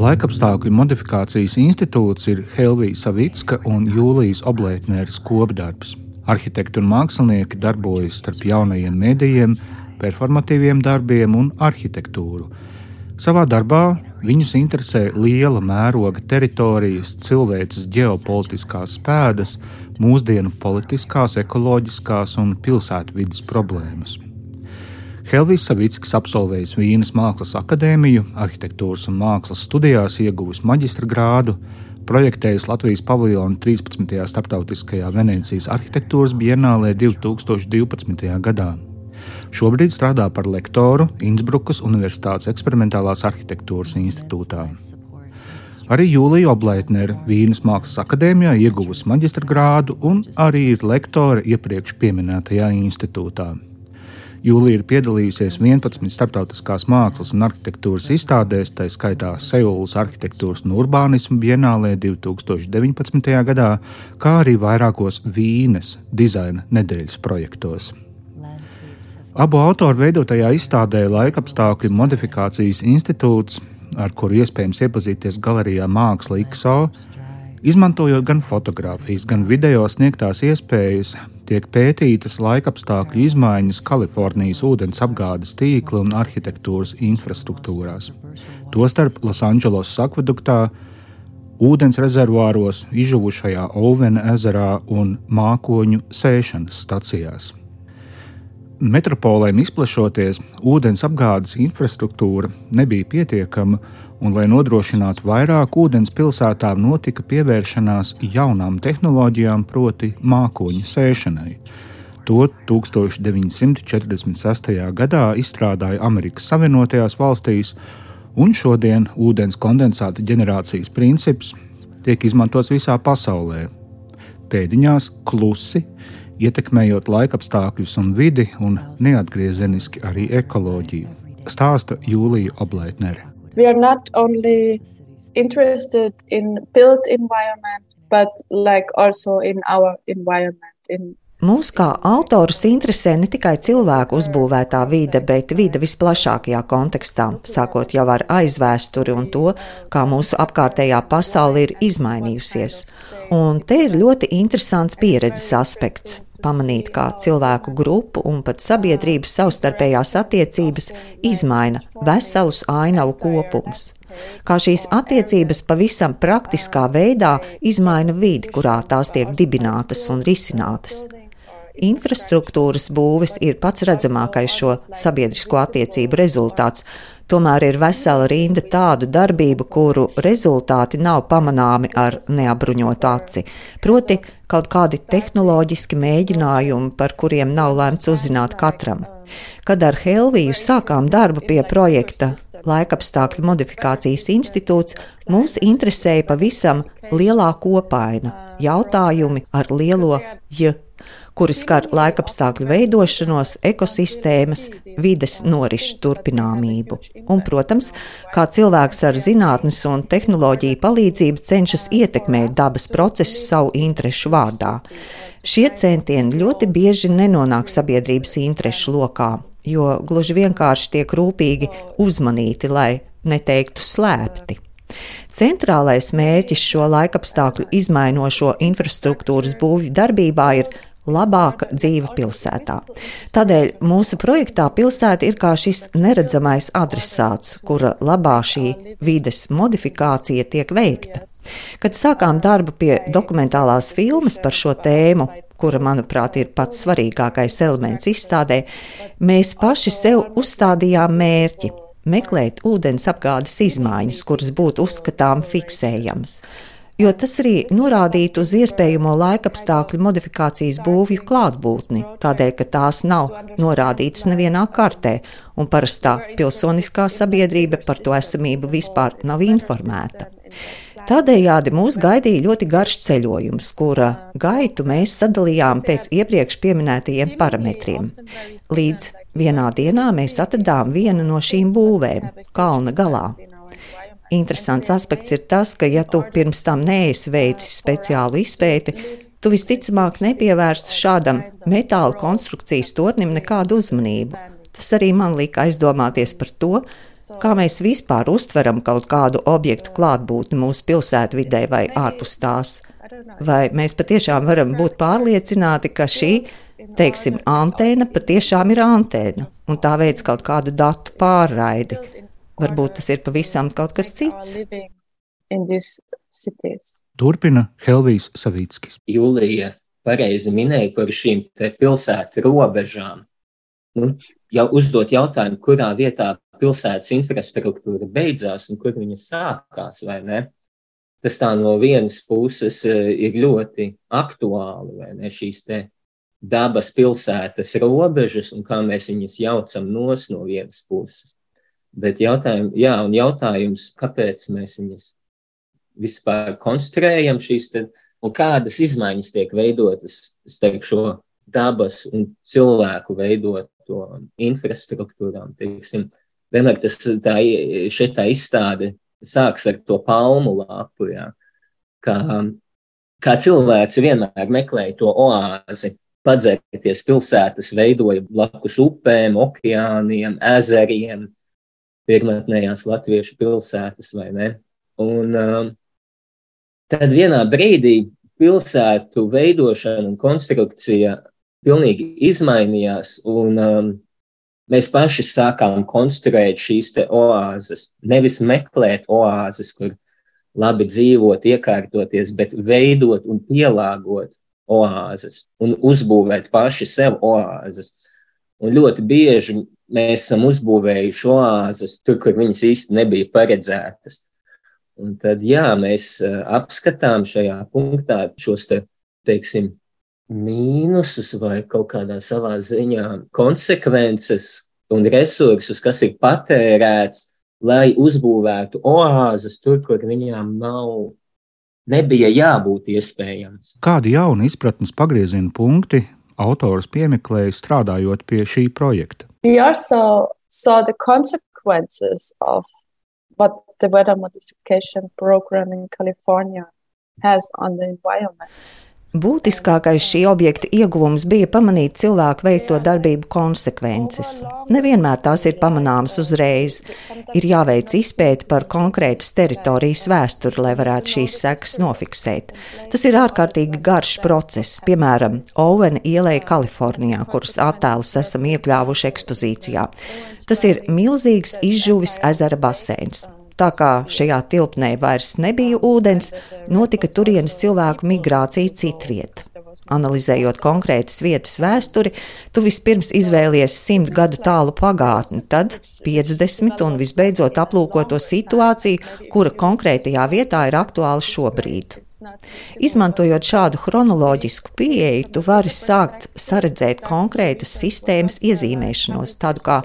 Laikapstākļu modifikācijas institūts ir Helvija Savicka un Jūlijas Oblētneres kopdarbs. Arhitekti un mākslinieki darbojas starp jaunajiem medijiem, performatīviem darbiem un arhitektūru. Savā darbā viņus interesē liela mēroga teritorijas, cilvēces ģeopolitiskās pēdas, mūsdienu politiskās, ekoloģiskās un pilsētvidas problēmas. Helvijs Savickis absolvējis Vīnes Mākslas akadēmiju, arhitektūras un mākslas studijās ieguvis maģistra grādu, projektējis Latvijas paviljonu 13. starptautiskajā Venecijas arhitektūras bienālē 2012. gadā. Šobrīd strādā par lektoru Innsbrukas Universitātes eksperimentālās arhitektūras institūtā. Arī Jūlija Oblētnere Vīnes Mākslas akadēmijā ieguvusi maģistra grādu un arī ir lektore iepriekš minētajā institūtā. Jūlija ir piedalījusies 11 starptautiskās mākslas un arhitektūras izstādēs, tā skaitā Seulas arhitektūras un urbānismu bienālē 2019. gadā, kā arī vairākos Vīnes dizaina nedēļas projektos. Abu autoru veidotajā izstādē Laikapstākļu modifikācijas institūts, ar kuru iespējams iepazīties galerijā Māksla XO, izmantojot gan fotografijas, gan video sniegtās iespējas, tiek pētītas laikapstākļu izmaiņas Kalifornijas ūdens apgādes tīkla un arhitektūras infrastruktūrās, tostarp Losandželosas akveduktā, ūdens rezervāros, izžuvušajā Olvena ezerā un mākoņu sēšanas stacijās. Metropolēm izplešoties, ūdens apgādes infrastruktūra nebija pietiekama, un, lai nodrošinātu vairāk ūdens pilsētām, notika pievēršanās jaunām tehnoloģijām, proti, mākoņu sēšanai. To 1946. gadā izstrādāja Amerikas Savienotajās valstīs, un šodien ūdens kondensāta ģenerācijas princips tiek izmantots visā pasaulē. Pēdiņās klusi, ietekmējot laikapstākļus un vidi, un neatgriezeniski arī ekoloģiju, stāsta Jūlija Oblētnere we are not only interested in built environment, but like also in our environment. In Mūs kā autorus interesē ne tikai cilvēku uzbūvētā vide, bet vide visplašākajā kontekstā, sākot jau ar aizvēsturi un to, kā mūsu apkārtējā pasaule ir izmainījusies. Un te ir ļoti interesants pieredzes aspekts pamanīt, kā cilvēku grupu un pat sabiedrības savstarpējās attiecības izmaina veselus ainavu kopumus. Kā šīs attiecības pavisam praktiskā veidā izmaina vidi, kurā tās tiek dibinātas un risinātas. Infrastruktūras būvis ir pats redzamākais šo sabiedrisko attiecību rezultāts, Tomēr ir vesela rinda tādu darbību, kuru rezultāti nav pamanāmi ar neapbruņotu aci. Proti, kaut kādi tehnoloģiski mēģinājumi, par kuriem nav lemts uzzināt katram. Kad ar Helviju sākām darbu pie projekta Laikapstākļu modifikācijas institūts, mūs interesēja pavisam lielā kopaina - jautājumi ar lielo J kuri skar laikapstākļu veidošanos, ekosistēmas, vides norišu turpināmību. Un, protams, kā cilvēks ar zinātnes un tehnoloģiju palīdzību cenšas ietekmēt dabas procesus savu interešu vārdā. Šie centieni ļoti bieži nenonāk sabiedrības interešu lokā, jo gluži vienkārši tiek rūpīgi uzmanīti, lai neteiktu slēpti. Centrālais mērķis šo laikapstākļu izmainošo infrastruktūras būvju darbībā ir labāka dzīve pilsētā. Tādēļ mūsu projektā pilsēta ir kā šis neredzamais adresāts, kura labā šī vides modifikācija tiek veikta. Kad sākām darbu pie dokumentālās filmas par šo tēmu, kura, manuprāt, ir pats svarīgākais elements izstādē, mēs paši sev uzstādījām mērķi meklēt ūdens apgādes izmaiņas, kuras būtu uzskatām fiksējamas jo tas arī norādītu uz iespējamo laikapstākļu modifikācijas būvju klātbūtni, tādēļ, ka tās nav norādītas nevienā kartē, un parastā pilsoniskā sabiedrība par to esamību vispār nav informēta. Tādējādi mūs gaidīja ļoti garš ceļojums, kura gaitu mēs sadalījām pēc iepriekš minētajiem parametriem. Līdz vienā dienā mēs atradām vienu no šīm būvēm, kalna galā. Interesants aspekts ir tas, ka, ja tu pirms tam neesi veicis speciālu izpēti, tu visticamāk nepievērstu šādam metāla konstrukcijas tornim nekādu uzmanību. Tas arī man lika aizdomāties par to, Kā mēs vispār uztveram kaut kādu objektu klātbūtni mūsu pilsētvidē vai ārpus tās? Vai mēs patiešām varam būt pārliecināti, ka šī, teiksim, antēna patiešām ir antēna un tā veids kaut kādu datu pārraidi? Varbūt tas ir pavisam kaut kas cits. Turpina Helvijas Savickis. Jūlija pareizi minēja par šīm pilsētu robežām. Nu, jau uzdot jautājumu, kurā vietā pilsētas infrastruktūra beidzās un kur viņa sākās, vai ne? Tas tā no vienas puses eh, ir ļoti aktuāli, vai ne? Šīs te dabas pilsētas robežas un kā mēs viņus jaucam nos no vienas puses. Bet jautājums, jā, un jautājums, kāpēc mēs viņus vispār konstruējam šīs te, un kādas izmaiņas tiek veidotas starp šo dabas un cilvēku veidoto infrastruktūrām, teiksim, vienmēr tas tā, šeit tā izstāde sāks ar to palmu lapu, jā, kā, kā cilvēks vienmēr meklēja to oāzi, padzerties pilsētas veidoja blakus upēm, okeāniem, ezeriem, pirmotnējās latviešu pilsētas, vai ne? Un um, tad vienā brīdī pilsētu veidošana un konstrukcija pilnīgi izmainījās, un um, mēs paši sākām konstruēt šīs oāzes. Nevis meklēt oāzes, kur labi dzīvot, iekārtoties, bet veidot un pielāgot oāzes un uzbūvēt paši sev oāzes. Un ļoti bieži mēs esam uzbūvējuši oāzes tur, kur viņas īsti nebija paredzētas. Un tad, jā, mēs uh, apskatām šajā punktā šos te, teiksim, mīnusus vai kaut kādā savā ziņā konsekvences un resursus, kas ir patērēts, lai uzbūvētu oāzes tur, kur viņām nav, nebija jābūt iespējams. Kādi jauni izpratnes pagrieziena punkti autors piemeklēja strādājot pie šī projekta? We also saw the consequences of what the weather modification program in California has on the environment. Būtiskākais šī objekta ieguvums bija pamanīt cilvēku veikto darbību konsekvences. Nevienmēr tās ir pamanāmas uzreiz. Ir jāveic izpēta par konkrētas teritorijas vēsturi, lai varētu šīs sekas nofiksēt. Tas ir ārkārtīgi garš process, piemēram, Ovena ielai Kalifornijā, kuras attēlus esam iekļāvuši ekspozīcijā. Tas ir milzīgs izžuvis ezera baseins. Tā kā šajā tilpnē vairs nebija ūdens, notika turienes cilvēku migrācija citviet. Analizējot konkrētas vietas vēsturi, tu vispirms izvēlies simt gadu tālu pagātni, tad 50 un visbeidzot aplūko to situāciju, kura konkrētajā vietā ir aktuāla šobrīd. Izmantojot šādu chronoloģisku pieeju, tu vari sākt saredzēt konkrētas sistēmas iezīmēšanos, tādu kā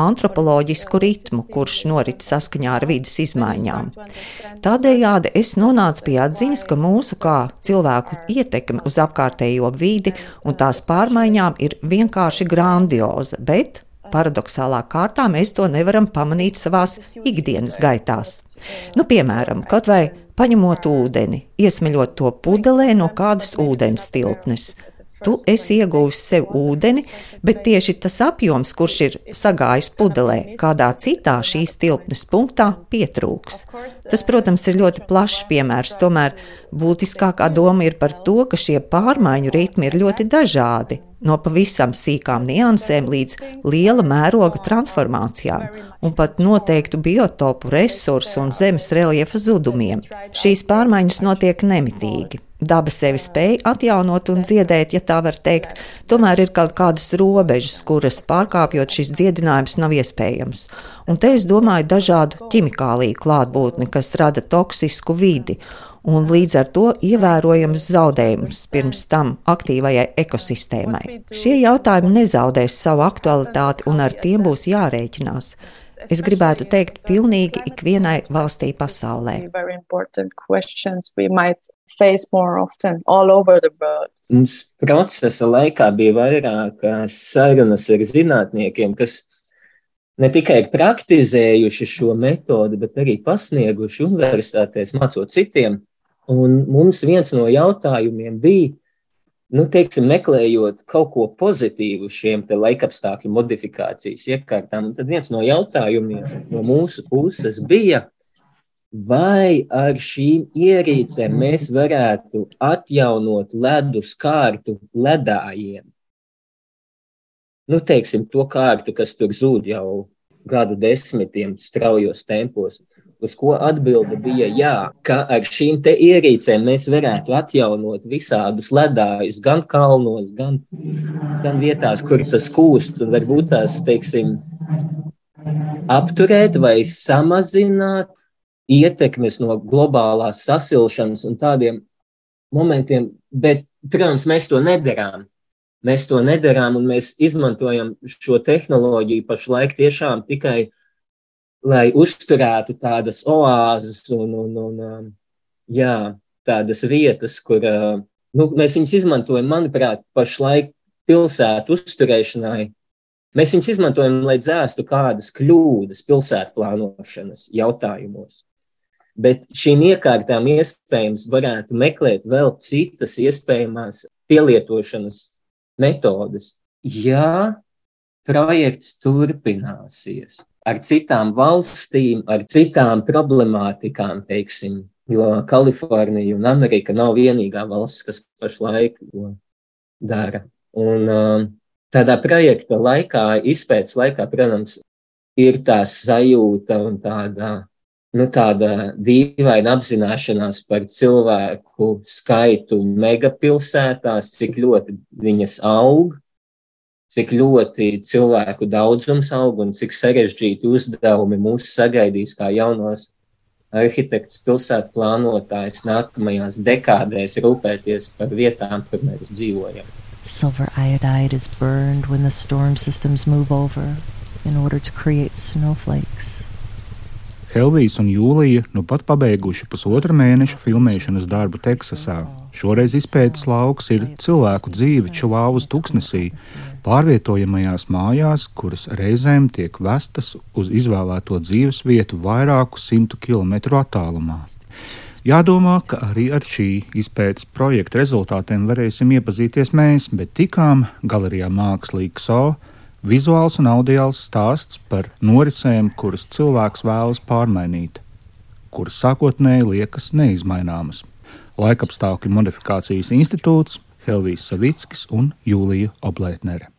antropoloģisku ritmu, kurš norit saskaņā ar vidas izmaiņām. Tādējādi es nonācu pie atziņas, ka mūsu kā cilvēku ietekme uz apkārtējo vidi un tās pārmaiņām ir vienkārši grandioza, bet paradoxālā kārtā mēs to nevaram pamanīt savās ikdienas gaitās. Nu, piemēram, kaut vai paņemot ūdeni, iesmeļot to pudelē no kādas ūdens tilpnes. Tu esi ieguvis sev ūdeni, bet tieši tas apjoms, kurš ir sagājis pudelē, kādā citā šīs tilpnes punktā, pietrūks. Tas, protams, ir ļoti plašs piemērs, tomēr būtiskākā doma ir par to, ka šie pārmaiņu ritmi ir ļoti dažādi no pavisam sīkām niansēm līdz liela mēroga transformācijām un pat noteiktu biotopu resursu un zemes reljefa zudumiem. Šīs pārmaiņas notiek nemitīgi. Daba sevi spēj atjaunot un dziedēt, ja tā var teikt, tomēr ir kaut kādas robežas, kuras pārkāpjot šis dziedinājums nav iespējams. Un te es domāju dažādu ķimikāliju klātbūtni, kas rada toksisku vidi un līdz ar to ievērojams zaudējums pirms tam aktīvajai ekosistēmai. Šie jautājumi nezaudēs savu aktualitāti un ar tiem būs jārēķinās. Es gribētu teikt, pilnīgi ikvienai valstī pasaulē. Mums procesa laikā bija vairākas sarunas ar zinātniekiem, kas ne tikai ir praktizējuši šo metodi, bet arī pasnieguši universitātēs, mācot citiem. Un mums viens no jautājumiem bija, nu, teiksim, meklējot kaut ko pozitīvu šiem laikapstākļu modifikācijas iekārtām, tad viens no jautājumiem no mūsu puses bija, vai ar šīm ierīcēm mēs varētu atjaunot ledus kārtu ledājiem. Nu, teiksim, to kārtu, kas tur zūd jau gadu desmitiem straujos tempos, uz ko atbilde bija jā, ka ar šīm ierīcēm mēs varētu atjaunot visādus ledājus gan kalnos, gan, gan vietās, kur tas kūst, un varbūt tās, teiksim, apturēt vai samazināt ietekmes no globālās sasilšanas un tādiem momentiem, bet, protams, mēs to nedarām. Mēs to nedarām, un mēs izmantojam šo tehnoloģiju pašlaik tiešām tikai, lai uzturētu tādas oāzes un, un, un um, jā, tādas vietas, kur nu, mēs viņus izmantojam, manuprāt, pašlaik pilsētu uzturēšanai. Mēs viņus izmantojam, lai dzēstu kādas kļūdas pilsētu plānošanas jautājumos. Bet šīm iekārtām iespējams varētu meklēt vēl citas iespējamās pielietošanas metodes, ja projekts turpināsies ar citām valstīm, ar citām problemātikām, teiksim, jo Kalifornija un Amerika nav vienīgā valsts, kas pašlaik to dara. Un um, tādā projekta laikā, izpētes laikā, protams, ir tā sajūta un tāda nu, tāda dīvaina apzināšanās par cilvēku skaitu megapilsētās, cik ļoti viņas aug, cik ļoti cilvēku daudzums aug un cik sarežģīti uzdevumi mūs sagaidīs kā jaunos arhitekts, pilsētu plānotājs nākamajās dekādēs rūpēties par vietām, kur mēs dzīvojam. Silver iodide is burned when the storm systems move over in order to create snowflakes. Helvijas un Jūlija nu pat pabeiguši pusotra mēneša filmēšanas darbu Teksasā. Šoreiz izpētes lauks ir cilvēku dzīve Čuvāvas tuksnesī, pārvietojamajās mājās, kuras reizēm tiek vestas uz izvēlēto dzīves vietu vairāku simtu kilometru attālumā. Jādomā, ka arī ar šī izpētes projekta rezultātiem varēsim iepazīties mēs, bet tikām galerijā Mākslīgs So Vizuāls un audiāls stāsts par norisēm, kuras cilvēks vēlas pārmainīt, kuras sākotnēji liekas neizmaināmas. Laikapstākļu modifikācijas institūts, Helvijas Savickis un Jūlija Oblētnere.